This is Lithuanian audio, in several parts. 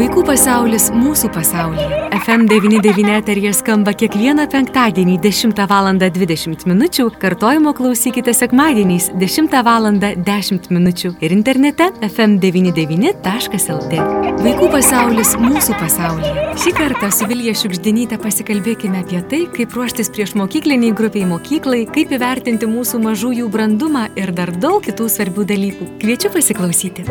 Vaikų pasaulis mūsų pasaulyje. FM99 eterija skamba kiekvieną penktadienį 10 val. 20 min. Kartojimo klausykite sekmadieniais 10 val. 10 min. ir internete fm99.lt. Vaikų pasaulis mūsų pasaulyje. Šį kartą su Vilija Šiukždinyte pasikalbėkime apie tai, kaip ruoštis prieš mokykliniai grupiai mokyklai, kaip įvertinti mūsų mažųjų brandumą ir dar daug kitų svarbių dalykų. Kviečiu pasiklausyti.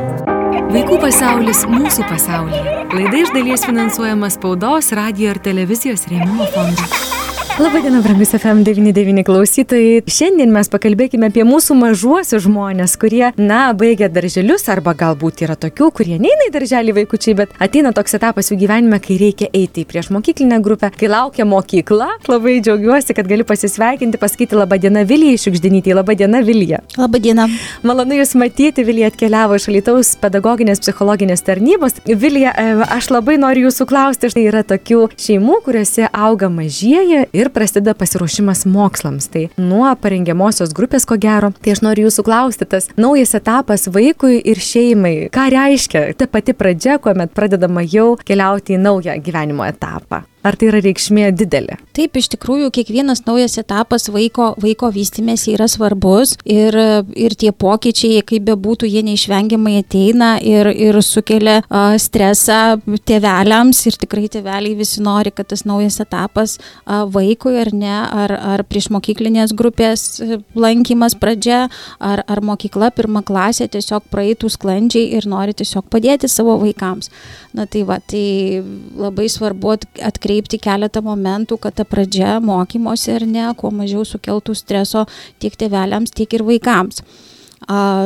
Vaikų pasaulis mūsų pasaulyje. Laida iš dalies finansuojama spaudos, radio ir televizijos rėmimo fondo. Labadiena, brangus FM99 klausytojai. Šiandien mes pakalbėkime apie mūsų mažuosius žmonės, kurie, na, baigia darželius arba galbūt yra tokių, kurie neina į darželį vaikučiai, bet ateina toks etapas jų gyvenime, kai reikia eiti į prieš mokyklinę grupę, kai laukia mokykla. Labai džiaugiuosi, kad galiu pasisveikinti, pasakyti labadiena Vilijai Šiukždinytį. Labadiena Vilija. Labadiena. Malonu Jūs matyti, Vilija atkeliavo iš Alitaus pedagoginės psichologinės tarnybos. Vilija, e, aš labai noriu Jūsų klausti, štai yra tokių šeimų, kuriuose auga mažieji ir ir prasideda pasiruošimas mokslams. Tai nuo parengiamosios grupės, ko gero, tai aš noriu jūsų klausti, tas naujas etapas vaikui ir šeimai, ką reiškia ta pati pradžia, kuomet pradedama jau keliauti į naują gyvenimo etapą. Ar tai yra reikšmė didelė? Taip, iš tikrųjų, kiekvienas naujas etapas vaiko, vaiko vystimėsi yra svarbus ir, ir tie pokyčiai, kaip bebūtų, jie neišvengiamai ateina ir, ir sukelia uh, stresą tėveliams ir tikrai tėveliai visi nori, kad tas naujas etapas uh, vaikui ar ne, ar, ar prieš mokyklinės grupės lankymas pradžia, ar, ar mokykla pirmą klasę tiesiog praeitų sklandžiai ir nori tiesiog padėti savo vaikams. Na tai va, tai labai svarbu atkreipti atkreipti keletą momentų, kad ta pradžia mokymosi ar ne, kuo mažiau sukeltų streso tiek tėveliams, tiek ir vaikams.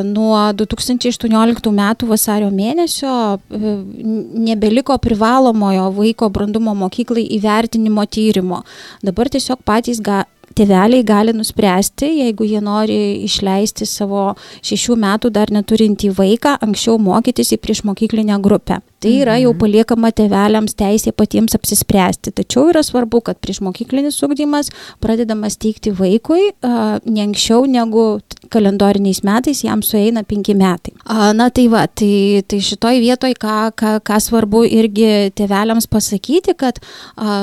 Nuo 2018 metų vasario mėnesio e, nebeliko privalomojo vaiko brandumo mokyklai įvertinimo tyrimo. Dabar tiesiog patys ga, tėveliai gali nuspręsti, jeigu jie nori išleisti savo šešių metų dar neturintį vaiką, anksčiau mokytis į priešmokyklinę grupę. Tai yra jau mhm. paliekama tėveliams teisė patiems apsispręsti. Tačiau yra svarbu, kad priešmokyklinis ugdymas pradedamas teikti vaikui ne anksčiau negu kalendoriniais metais jam sueina penki metai. Na tai va, tai, tai šitoj vietoj, ką, ką, ką svarbu irgi tėveliams pasakyti, kad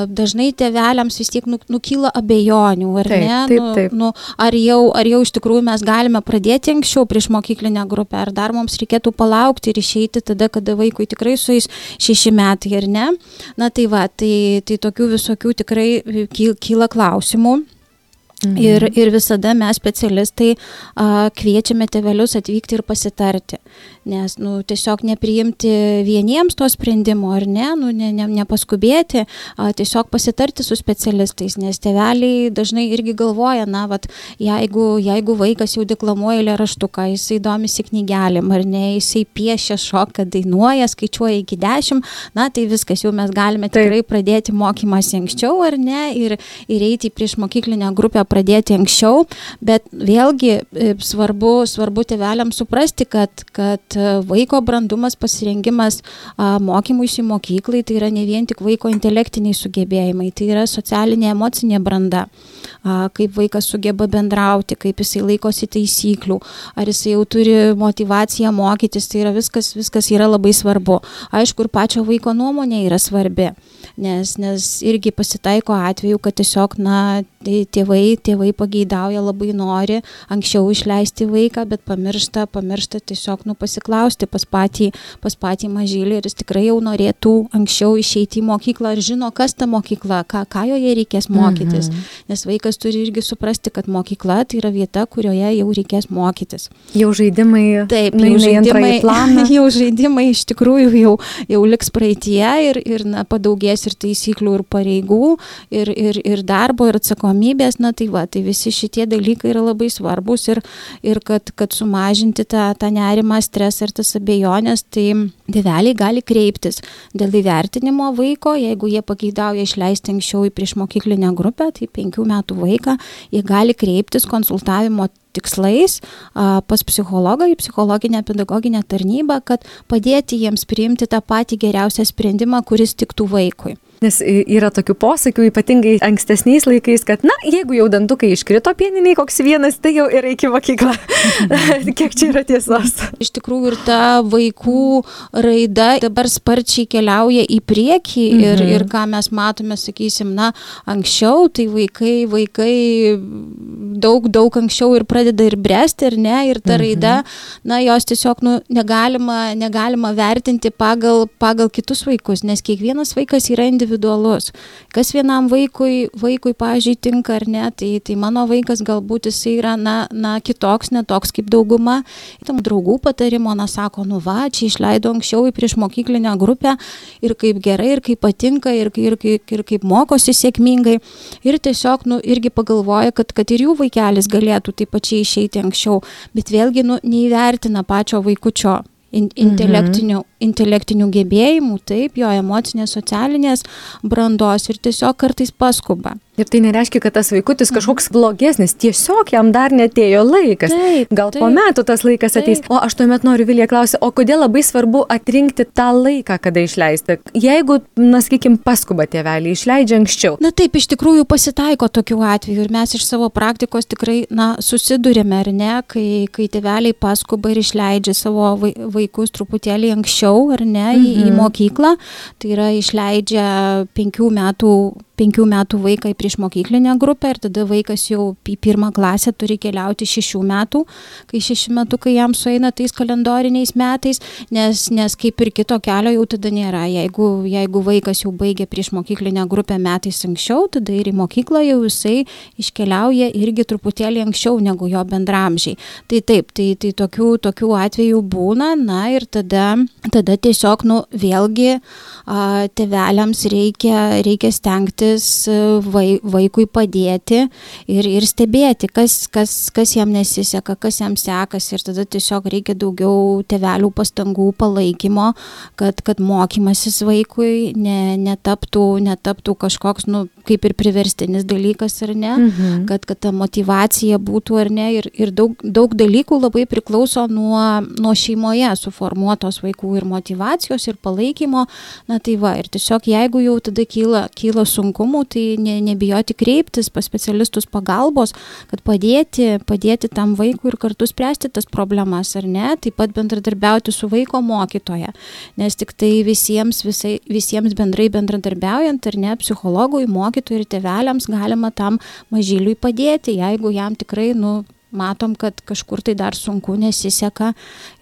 dažnai tėveliams vis tiek nu, nukyla abejonių, ar taip, ne? Taip, nu, taip. Nu, ar, jau, ar jau iš tikrųjų mes galime pradėti anksčiau priešmokyklinę grupę, ar dar mums reikėtų palaukti ir išeiti tada, kada vaikui tikrai su sueis šeši metai ar ne. Na tai va, tai, tai tokių visokių tikrai kyla klausimų. Mhm. Ir, ir visada mes specialistai a, kviečiame tevelius atvykti ir pasitarti, nes nu, tiesiog nepriimti vieniems to sprendimo ar ne, nu, ne, ne, nepaskubėti, a, tiesiog pasitarti su specialistais, nes teveliai dažnai irgi galvoja, na, vat, jeigu, jeigu vaikas jau deklamuoja lėraštuką, jisai domisi knygelėm ar ne, jisai piešia šoką, dainuoja, skaičiuoja iki dešimt, na, tai viskas jau mes galime tikrai Taip. pradėti mokymąsi anksčiau ar ne ir, ir eiti prieš mokyklinę grupę pradėti anksčiau, bet vėlgi e, svarbu, svarbu tėveliams suprasti, kad, kad e, vaiko brandumas, pasirengimas mokymuisi mokyklai, tai yra ne vien tik vaiko intelektiniai sugebėjimai, tai yra socialinė emocinė branda kaip vaikas sugeba bendrauti, kaip jisai laikosi taisyklių, ar jisai jau turi motivaciją mokytis, tai yra viskas, viskas yra labai svarbu. Aišku, ir pačio vaiko nuomonė yra svarbi, nes, nes irgi pasitaiko atveju, kad tiesiog, na, tėvai, tėvai pageidauja, labai nori anksčiau išleisti vaiką, bet pamiršta, pamiršta tiesiog, nu, pasiklausti pas patį, pas patį mažylį ir jis tikrai jau norėtų anksčiau išeiti į mokyklą ar žino, kas ta mokykla, ką, ką joje reikės mokytis. Mhm. Nes vaikas turi irgi suprasti, kad mokykla tai yra vieta, kurioje jau reikės mokytis. Jau žaidimai. Taip, jau žaidimai, jau žaidimai iš tikrųjų jau, jau liks praeitie ir, ir na, padaugės ir taisyklių, ir pareigų, ir, ir, ir darbo, ir atsakomybės, na tai va, tai visi šitie dalykai yra labai svarbus ir, ir kad, kad sumažinti tą, tą nerimą, stresą ir tas abejonės, tai tėveliai gali kreiptis dėl įvertinimo vaiko, jeigu jie pageidauja išleisti anksčiau į priešmokyklinę grupę, tai penkių metų vaiką, jie gali kreiptis konsultavimo tikslais pas psichologą į psichologinę pedagoginę tarnybą, kad padėti jiems priimti tą patį geriausią sprendimą, kuris tiktų vaikui. Nes yra tokių posakių, ypatingai ankstesniais laikais, kad, na, jeigu jau dantukai iškrito pieniniai koks vienas, tai jau yra iki mokykla. Kiek čia yra tiesos? Iš tikrųjų ir ta vaikų raida dabar sparčiai keliauja į priekį ir, mhm. ir ką mes matome, sakysim, na, anksčiau, tai vaikai, vaikai daug, daug anksčiau ir pradeda ir bręsti, ir ne, ir ta raida, mhm. na, jos tiesiog, nu, negalima, negalima vertinti pagal, pagal kitus vaikus, nes kiekvienas vaikas yra individualus. Kas vienam vaikui, vaikui, pažiūrėjau, tinka ar ne, tai, tai mano vaikas galbūt jisai yra, na, na kitoks, netoks kaip dauguma. Tam draugų patarimo, na, sako, nu va, čia išleido anksčiau į priešmokyklinę grupę ir kaip gerai, ir kaip patinka, ir, ir, ir, ir kaip mokosi sėkmingai. Ir tiesiog, nu, irgi pagalvoja, kad, kad ir jų vaikelis galėtų taip pačiai išeiti anksčiau, bet vėlgi, nu, neįvertina pačio vaikučio in, intelektinių, mhm. intelektinių gebėjimų, taip, jo emocinės, socialinės brandos ir tiesiog kartais paskuba. Ir tai nereiškia, kad tas vaikutis mhm. kažkoks blogesnis, tiesiog jam dar netėjo laikas. Taip, Gal taip, po metų tas laikas taip. ateis. O aš tuomet noriu Vilija klausyti, o kodėl labai svarbu atrinkti tą laiką, kada išleisti? Jeigu, na, sakykim, paskuba tėvelį, išleidžia anksčiau. Na taip, iš tikrųjų pasitaiko tokių atvejų ir mes iš savo praktikos tikrai, na, susidurėme, ar ne, kai, kai tėveliai paskuba ir išleidžia savo vaikus truputėlį anksčiau, ar ne, mhm. į, į mhm. mokyklą. Tai yra išleidžia penkių metų penkių metų vaiką į priešmokyklinę grupę ir tada vaikas jau į pirmą klasę turi keliauti šešių metų, kai šeši metukai jam sueina tais kalendoriniais metais, nes, nes kaip ir kito kelio jau tada nėra. Jeigu, jeigu vaikas jau baigė priešmokyklinę grupę metais anksčiau, tada ir į mokyklą jau jisai iškeliauja irgi truputėlį anksčiau negu jo bendramžiai. Tai taip, tai, tai tokių, tokių atvejų būna, na ir tada, tada tiesiog, nu, vėlgi teveliams reikia, reikia stengti stengtis e, vaikui padėti ir, ir stebėti, kas, kas, kas jam nesiseka, kas jam sekasi. Ir tada tiesiog reikia daugiau tevelių pastangų palaikymo, kad, kad mokymasis vaikui ne, netaptų, netaptų kažkoks, nu, kaip ir priverstinis dalykas ar ne, mhm. kad, kad ta motivacija būtų ar ne? Ir, ir daug, daug dalykų labai priklauso nuo, nuo šeimoje suformuotos vaikų ir motivacijos ir palaikymo, na tai va, ir tiesiog jeigu jau tada kyla, kyla sunku sunkumų, tai ne, nebijoti kreiptis pas specialistus pagalbos, kad padėti, padėti tam vaikui ir kartu spręsti tas problemas, ar ne, taip pat bendradarbiauti su vaiko mokytoja, nes tik tai visiems, visai, visiems bendrai bendradarbiaujant, ar ne, psichologui, mokytojui ir tėveliams galima tam mažyliui padėti, jeigu jam tikrai, nu, matom, kad kažkur tai dar sunku nesiseka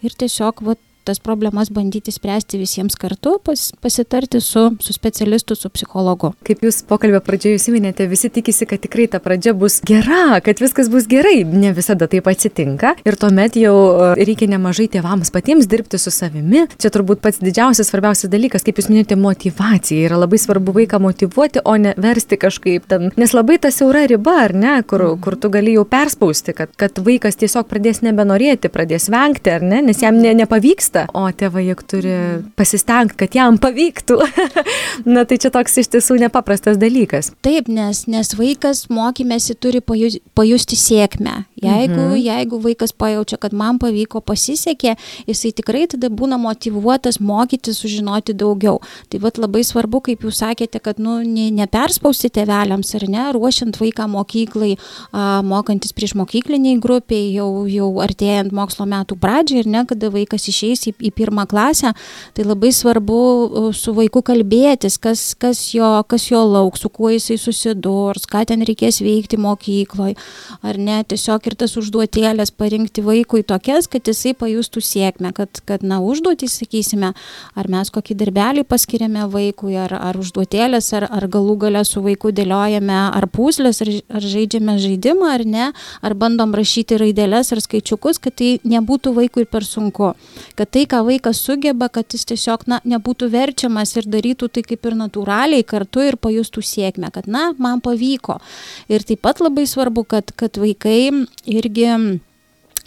ir tiesiog vat, tas problemas bandyti spręsti visiems kartu, pas, pasitarti su, su specialistu, su psichologu. Kaip jūs pokalbio pradžioje įsiminėte, visi tikisi, kad tikrai ta pradžia bus gera, kad viskas bus gerai. Ne visada taip atsitinka ir tuomet jau e, reikia nemažai tėvams patiems dirbti su savimi. Čia turbūt pats didžiausias, svarbiausias dalykas, kaip jūs minėjote, motivacija. Yra labai svarbu vaiką motivuoti, o ne versti kažkaip ten. Nes labai ta siaura riba, ar ne, kur, kur tu gali jau perspausti, kad, kad vaikas tiesiog pradės nebenorėti, pradės vengti, ar ne, nes jam ne, nepavyksta pavyksta, o tėvai juk turi pasistengti, kad jam pavyktų. Na tai čia toks iš tiesų nepaprastas dalykas. Taip, nes, nes vaikas mokymėsi turi paju, pajusti sėkmę. Jeigu, mhm. jeigu vaikas pajaučia, kad man pavyko, pasisekė, jisai tikrai tada būna motivuotas mokyti, sužinoti daugiau. Tai vad labai svarbu, kaip jūs sakėte, kad nu, ne, neperspausti tėveliams ar ne, ruošiant vaiką mokyklai, a, mokantis prieš mokykliniai grupiai, jau, jau artėjant mokslo metų pradžiai ir ne, kada vaikas išeis į, į pirmą klasę, tai labai svarbu su vaiku kalbėtis, kas, kas, jo, kas jo lauks, su kuo jisai susidurs, ką ten reikės veikti mokykloje, ar ne, tiesiog ir tas užduotėlės parinkti vaikui tokias, kad jisai pajustų sėkmę, kad, kad na, užduotys, sakysime, ar mes kokį darbelį paskiriame vaikui, ar, ar užduotėlės, ar, ar galų galę su vaiku dėliojame, ar puslės, ar, ar žaidžiame žaidimą, ar ne, ar bandom rašyti raidelės ar skaičiukus, kad tai nebūtų vaikui per sunku, kad tai, ką vaikas sugeba, kad jis tiesiog na, nebūtų verčiamas ir darytų tai kaip ir natūraliai kartu ir pajustų sėkmę, kad na, man pavyko. Ir taip pat labai svarbu, kad, kad vaikai irgi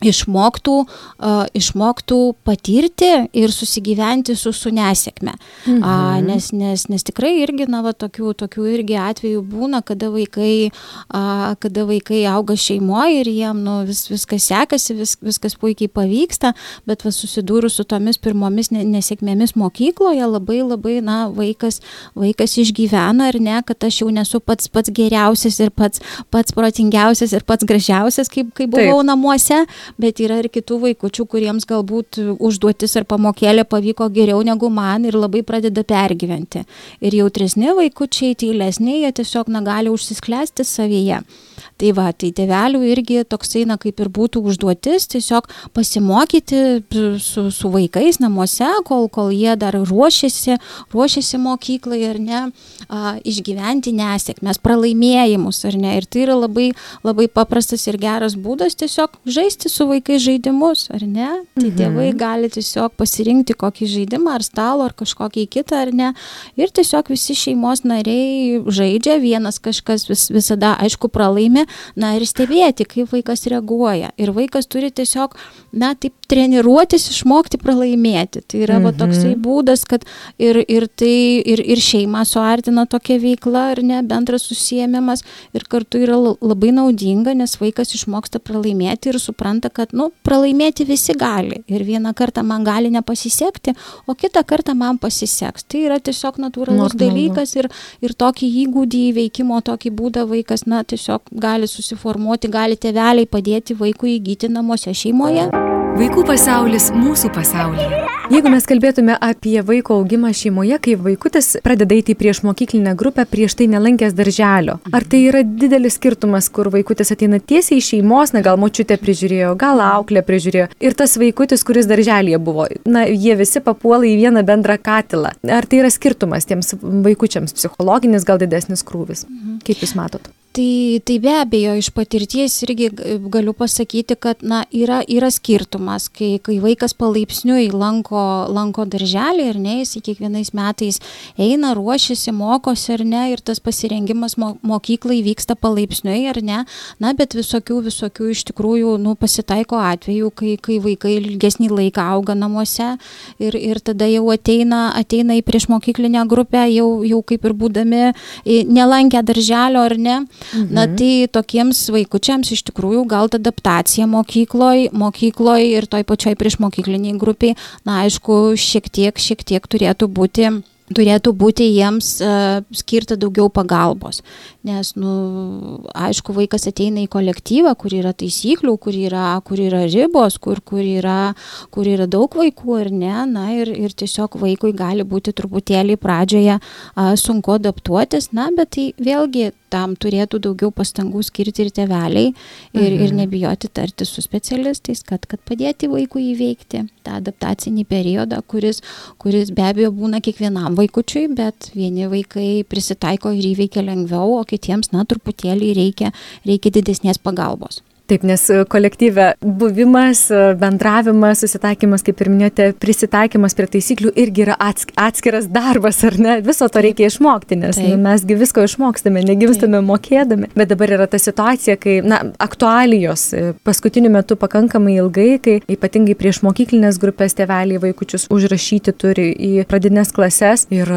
išmoktų, uh, išmoktų patirti ir susigyventi su, su nesėkme. Mhm. Uh, nes, nes, nes tikrai irgi, na, va, tokių, tokių irgi atvejų būna, kada vaikai, uh, kada vaikai auga šeimoje ir jiem nu, vis, viskas sekasi, vis, viskas puikiai pavyksta, bet va, susidūrus su tomis pirmomis nesėkmėmis mokykloje labai labai, na, vaikas, vaikas išgyvena ar ne, kad aš jau nesu pats pats geriausias ir pats, pats protingiausias ir pats gražiausias, kaip, kaip buvau Taip. namuose, bet yra ir kitų vaikučių, kuriems galbūt užduotis ar pamokėlė pavyko geriau negu man ir labai pradeda pergyventi. Ir jautresni vaikučiai, tylesni, jie tiesiog negali užsisklęsti savyje. Tai va, tai tėvelių irgi toksai, na, kaip ir būtų užduotis, tiesiog pasimokyti su, su vaikais namuose, kol, kol jie dar ruošiasi, ruošiasi mokyklai ar ne, a, išgyventi nesėkmės, pralaimėjimus ar ne. Ir tai yra labai, labai paprastas ir geras būdas tiesiog žaisti su vaikais žaidimus, ar ne. Tai mhm. tėvai gali tiesiog pasirinkti kokį žaidimą ar stalo ar kažkokį kitą ar ne. Ir tiesiog visi šeimos nariai žaidžia, vienas kažkas vis, visada, aišku, pralaimi, na ir stebėti, kaip vaikas reaguoja. Ir vaikas turi tiesiog, na, taip treniruotis, išmokti pralaimėti. Tai yra mhm. va, toksai būdas, kad ir, ir tai, ir, ir šeima suartina tokia veikla, ar ne, bendras susijėmimas ir kartu yra labai naudinga, nes vaikas išmoksta pralaimėti ir supranta, kad, nu, pralaimėti visi gali. Ir vieną kartą man gali nepasisekti, o kitą kartą man pasiseks. Tai yra tiesiog natūralus Normalu. dalykas ir, ir tokį įgūdį įveikimo, tokį būdą vaikas, na, tiesiog gali susiformuoti, gali teveliai padėti vaikui įgyti namuose šeimoje. Vaikų pasaulis mūsų pasaulyje. Jeigu mes kalbėtume apie vaiko augimą šeimoje, kai vaikutis pradeda eiti į prieš mokyklinę grupę prieš tai nelankęs darželio, ar tai yra didelis skirtumas, kur vaikutis ateina tiesiai iš šeimos, na gal močiutė prižiūrėjo, gal auklė prižiūrėjo, ir tas vaikutis, kuris darželėje buvo, na jie visi papuola į vieną bendrą katilą. Ar tai yra skirtumas tiems vaikučiams, psichologinis gal didesnis krūvis? Kaip Jūs matot? Tai, tai be abejo, iš patirties irgi galiu pasakyti, kad na, yra, yra skirtumas, kai, kai vaikas palaipsniui lanko, lanko darželį ir ne, jis kiekvienais metais eina, ruošiasi, mokosi ar ne, ir tas pasirengimas mo, mokyklai vyksta palaipsniui ar ne, na, bet visokių, visokių iš tikrųjų nu, pasitaiko atvejų, kai, kai vaikai ilgesnį laiką auga namuose ir, ir tada jau ateina, ateina į priešmokyklinę grupę, jau, jau kaip ir būdami nelankę darželio ar ne Mhm. Na tai tokiems vaikučiams iš tikrųjų gal ta adaptacija mokykloj, mokykloj ir toj pačioj priešmokykliniai grupiai, na aišku, šiek tiek, šiek tiek turėtų būti turėtų būti jiems uh, skirta daugiau pagalbos. Nes, nu, aišku, vaikas ateina į kolektyvą, kur yra taisyklių, kur yra, kur yra ribos, kur, kur, yra, kur yra daug vaikų ir ne. Na ir, ir tiesiog vaikui gali būti truputėlį pradžioje uh, sunku adaptuotis, na, bet tai vėlgi tam turėtų daugiau pastangų skirti ir teveliai ir, mhm. ir nebijoti tarti su specialistais, kad, kad padėti vaikui įveikti tą adaptacinį periodą, kuris, kuris be abejo būna kiekvienam vaikučiui, bet vieni vaikai prisitaiko ir įveikia lengviau, o kitiems, na, truputėlį reikia, reikia didesnės pagalbos. Taip, nes e, kolektyve buvimas, e, bendravimas, susitaikymas, kaip ir minėjote, prisitaikymas prie taisyklių irgi yra atskiras darbas, ar ne? Viso to reikia išmokti, nes nu, mesgi visko išmokstame, negimstame Taip. mokėdami. Bet dabar yra ta situacija, kai, na, aktualijos e, paskutiniu metu pakankamai ilgai, kai ypatingai prieš mokyklinės grupės tėveliai vaikučius užrašyti turi į pradinės klases ir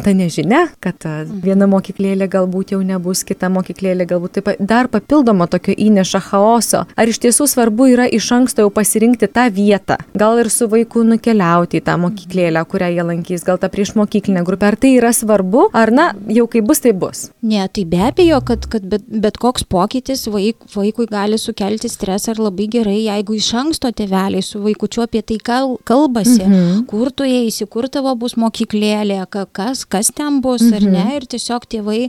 ta nežinia, kad viena mokyklėlė galbūt jau nebus, kita mokyklėlė galbūt taip pat dar papildomo tokio įneša chaoso. Ar iš tiesų svarbu yra iš anksto jau pasirinkti tą vietą? Gal ir su vaiku nukeliauti į tą mokyklėlę, kurią jie lankys, gal tą prieš mokyklinę grupę. Ar tai yra svarbu, ar na, jau kai bus, tai bus? Ne, tai be abejo, kad, kad bet, bet koks pokytis vaik, vaikui gali sukelti stresą ir labai gerai, jeigu iš anksto tėveliai su vaikučiu apie tai kal, kalbasi, mhm. kur tu eisi, kur tavo bus mokyklėlė, kas, kas ten bus mhm. ar ne. Ir tiesiog tėvai,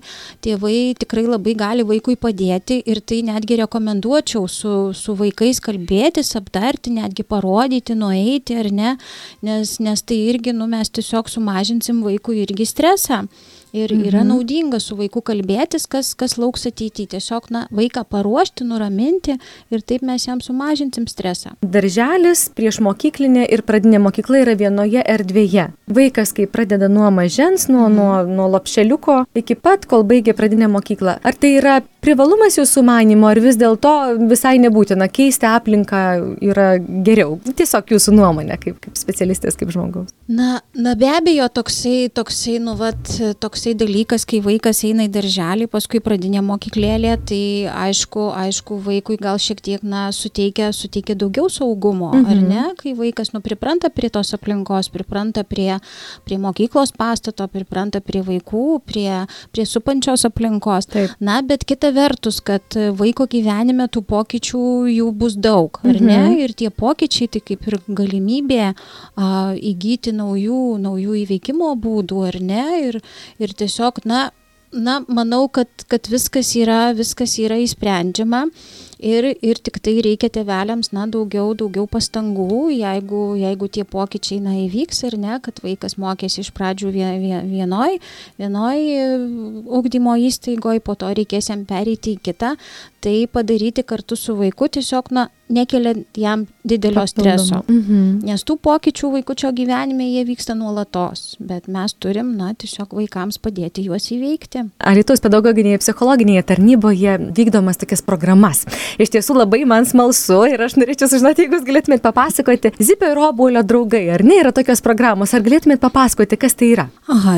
tėvai tikrai labai gali vaikui padėti ir tai netgi rekomenduoju rekomenduočiau su, su vaikais kalbėtis, aptarti, netgi parodyti, nueiti ar ne, nes, nes tai irgi, nu, mes tiesiog sumažinsim vaikui irgi stresą. Ir mhm. yra naudinga su vaiku kalbėtis, kas, kas lauks ateityje. Tiesiog na, vaiką paruošti, nuraminti ir taip mes jam sumažinsim stresą. Darželis, prieš mokyklinė ir pradinė mokykla yra vienoje erdvėje. Vaikas, kai pradeda nuo mažens, nuo, mhm. nuo, nuo lopšeliuko iki pat, kol baigia pradinę mokyklą. Ar tai yra privalumas jūsų manimo, ar vis dėlto visai nebūtina keisti aplinką yra geriau? Tiesiog jūsų nuomonė kaip, kaip specialistės, kaip žmogaus. Na, na be abejo, toksai, toksai, nu, vat, toksai dalykas, kai vaikas eina į darželį, paskui pradinė mokyklėlė, tai aišku, aišku, vaikui gal šiek tiek, na, suteikia, suteikia daugiau saugumo, mhm. ar ne? Kai vaikas, nu, pripranta prie tos aplinkos, pripranta prie, prie mokyklos pastato, pripranta prie vaikų, prie, prie supančios aplinkos. Taip. Na, bet kita vertus, kad vaiko gyvenime tų pokyčių jų bus daug, ar ne? Mhm. Ir tie pokyčiai tai kaip ir galimybė a, įgyti naujų, naujų įveikimo būdų, ar ne? Ir, ir tiesiog, na, na, manau, kad, kad viskas, yra, viskas yra įsprendžiama ir, ir tik tai reikia tėveliams, na, daugiau, daugiau pastangų, jeigu, jeigu tie pokyčiai, na, įvyks ir ne, kad vaikas mokėsi iš pradžių vienoj, vienoj ugdymo įstaigoje, po to reikės jam pereiti į kitą, tai padaryti kartu su vaiku tiesiog, na, nekeliant jam didelio streso. Mhm. Nes tų pokyčių vaikučio gyvenime jie vyksta nuolatos, bet mes turim, na, tiesiog vaikams padėti juos įveikti. Alitus pedagoginėje psichologinėje tarnyboje vykdomas tokias programas. Iš tiesų labai man smalsu ir aš norėčiau sužinoti, jeigu jūs galėtumėt papasakoti, Zipio ir Obuolio draugai, ar ne yra tokios programos, ar galėtumėt papasakoti, kas tai yra? Aha,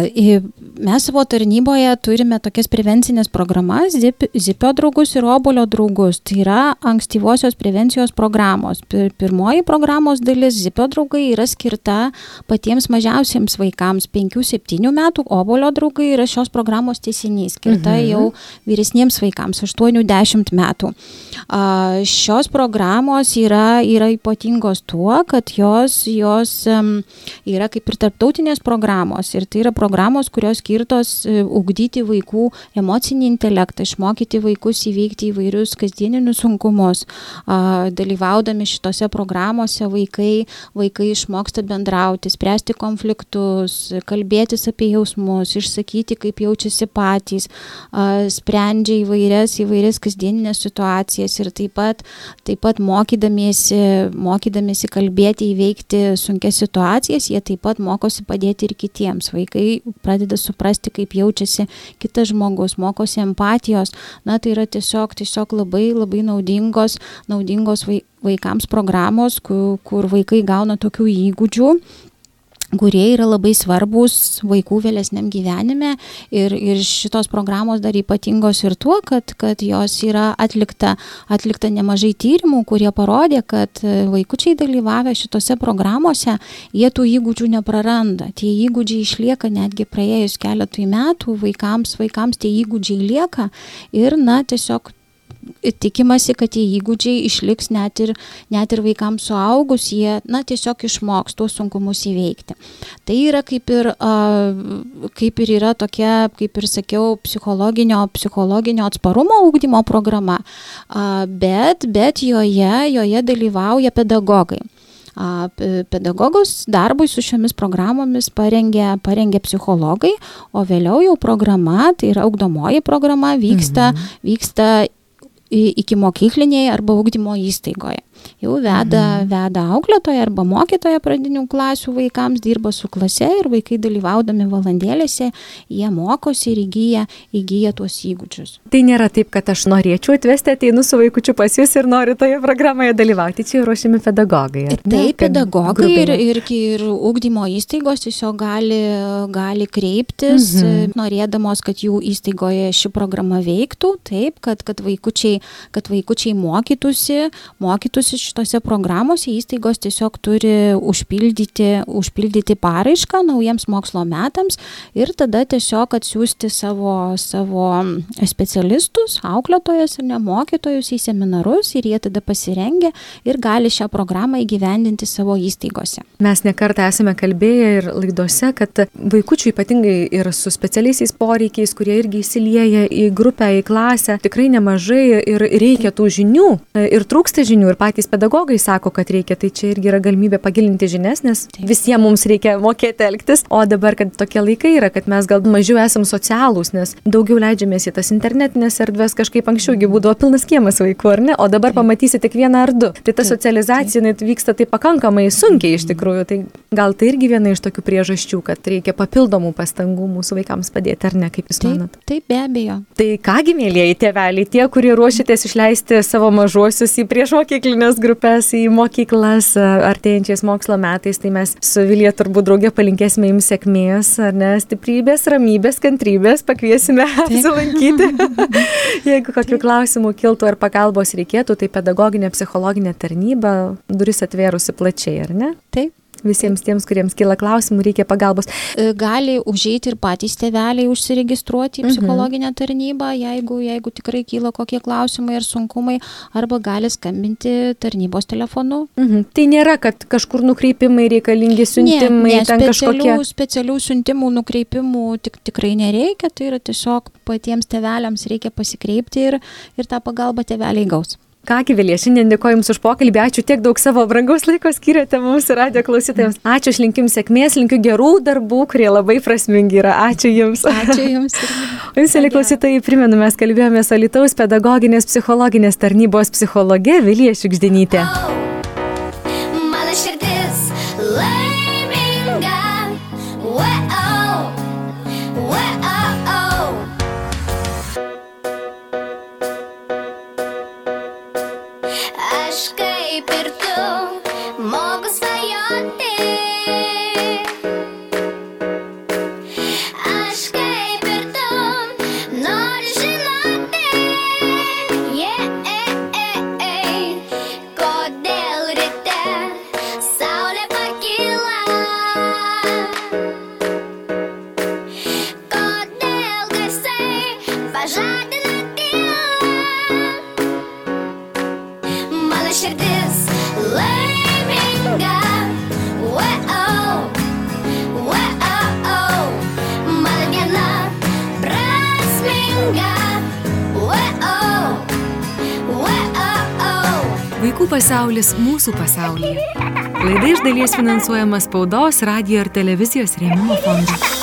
mes savo tarnyboje turime tokias prevencinės programas, Zipio draugus ir Obuolio draugus. Tai yra ankstyvosios prevencijos programos. Pirmoji programos dalis Zipio draugai yra skirta patiems mažiausiems vaikams 5-7 metų, obolio draugai yra šios programos tiesinys, skirta mhm. jau vyresniems vaikams 80 metų. Šios programos yra, yra ypatingos tuo, kad jos, jos yra kaip ir tarptautinės programos. Ir tai yra programos, kurios skirtos uh, ugdyti vaikų emocinį intelektą, išmokyti vaikus įveikti įvairius kasdieninius sunkumus, dalyvaudami šitose programuose vaikai, vaikai išmoksta bendrauti, spręsti konfliktus, kalbėtis apie jausmus, išsakyti, kaip jaučiasi patys, sprendžia įvairias, įvairias kasdieninės situacijas ir taip pat, taip pat mokydamiesi, mokydamiesi kalbėti, įveikti sunkias situacijas, jie taip pat mokosi padėti ir kitiems. Vaikai pradeda suprasti, kaip jaučiasi kitas žmogus, mokosi empatijos. Na, tai yra tiesiog, tiesiog labai, labai naudingos, naudingos vaikams programos, kur, kur vaikai gauna tokių įgūdžių kurie yra labai svarbus vaikų vėlesniam gyvenime ir, ir šitos programos dar ypatingos ir tuo, kad, kad jos yra atlikta, atlikta nemažai tyrimų, kurie parodė, kad vaikučiai dalyvavę šitose programuose, jie tų įgūdžių nepraranda. Tie įgūdžiai išlieka netgi praėjus keletui metų, vaikams, vaikams tie įgūdžiai lieka ir, na, tiesiog tikimasi, kad tie įgūdžiai išliks net ir, net ir vaikams suaugus, jie na, tiesiog išmoks tuos sunkumus įveikti. Tai yra kaip ir, kaip ir yra tokia, kaip ir sakiau, psichologinio, psichologinio atsparumo ūkdymo programa, bet, bet joje, joje dalyvauja pedagogai. Pedagogus darbui su šiomis programomis parengė, parengė psichologai, o vėliau jau programa, tai yra augdomoji programa, vyksta, mhm. vyksta iki mokyklinėje arba ugdymo įstaigoje jau veda, mhm. veda auklėtoja arba mokytoja pradinių klasių vaikams, dirba su klase ir vaikai dalyvaudami valandėlėse, jie mokosi ir įgyja, įgyja tuos įgūdžius. Tai nėra taip, kad aš norėčiau atvesti, ateinu su vaikučiu pas jūs ir noriu toje programoje dalyvauti, čia ruošiami pedagogai. Taip, pedagogai ir, ir, ir ugdymo įstaigos tiesiog gali, gali kreiptis, mhm. norėdamos, kad jų įstaigoje ši programa veiktų, taip, kad, kad, vaikučiai, kad vaikučiai mokytųsi, mokytųsi dalyvausi šitose programuose, įstaigos tiesiog turi užpildyti, užpildyti paraišką naujiems mokslo metams ir tada tiesiog atsiųsti savo, savo specialistus, auklėtojas ir nemokytojus į seminarus ir jie tada pasirengia ir gali šią programą įgyvendinti savo įstaigose. Mes nekartą esame kalbėję ir laidose, kad vaikučių ypatingai ir su specialiaisiais poreikiais, kurie irgi įsilieja į grupę, į klasę, tikrai nemažai ir reikia tų žinių ir trūksta žinių ir patys patys pedagogai sako, kad reikia, tai čia irgi yra galimybė pagilinti žinias, nes visiems mums reikia mokėti elgtis. O dabar, kad tokie laikai yra, kad mes gal mažiau esam socialūs, nes daugiau leidžiamės į tas internetinės erdvės, kažkaip anksčiaugi būdavo pilnas kiemas vaikų, ar ne? O dabar pamatysi tik vieną ar du. Tai ta socializacija net vyksta tai pakankamai sunkiai iš tikrųjų. Tai gal tai irgi viena iš tokių priežasčių, kad reikia papildomų pastangų mūsų vaikams padėti, ar ne, kaip jūs manot? Taip, taip, be abejo. Tai kągi, mėlyjeji tėveliai, tie, kurie ruošitės išleisti savo mažuosius į priešmokyklinės grupės, į mokyklas artėjančiais mokslo metais, tai mes su Vilija turbūt draugė palinkėsime jums sėkmės, ar ne, stiprybės, ramybės, kantrybės, pakviesime apsilankyti. Jeigu kokių klausimų kiltų ar pagalbos reikėtų, tai pedagoginė, psichologinė tarnyba duris atvėrusi plačiai, ar ne? Taip visiems tiems, kuriems kyla klausimų, reikia pagalbos. E, gali užeiti ir patys tėveliai užsiregistruoti į mhm. psichologinę tarnybą, jeigu, jeigu tikrai kyla kokie klausimai ir sunkumai, arba gali skambinti tarnybos telefonu. Mhm. Tai nėra, kad kažkur nukreipimai reikalingi siuntimai, ne, ne, ten kažkokie. Specialių siuntimų, nukreipimų tik, tikrai nereikia, tai yra tiesiog patiems tėveliams reikia pasikreipti ir, ir tą pagalbą tėveliai gaus. Kągi Vilė, šiandien dėkoju Jums už pokalbį, ačiū tiek daug savo brangaus laiko skiriate mūsų radio klausytojams. Ačiū, aš linkiu Jums sėkmės, linkiu gerų darbų, kurie labai prasmingi yra. Ačiū Jums. Ačiū Jums. o Jūs, klausytojai, primenu, mes kalbėjome su Alitaus pedagoginės psichologinės tarnybos psichologe Vilija Šiukždinytė. Oh. Pasaulis mūsų pasaulyje. Laida iš dalies finansuojama spaudos, radio ir televizijos rėmimo fondo.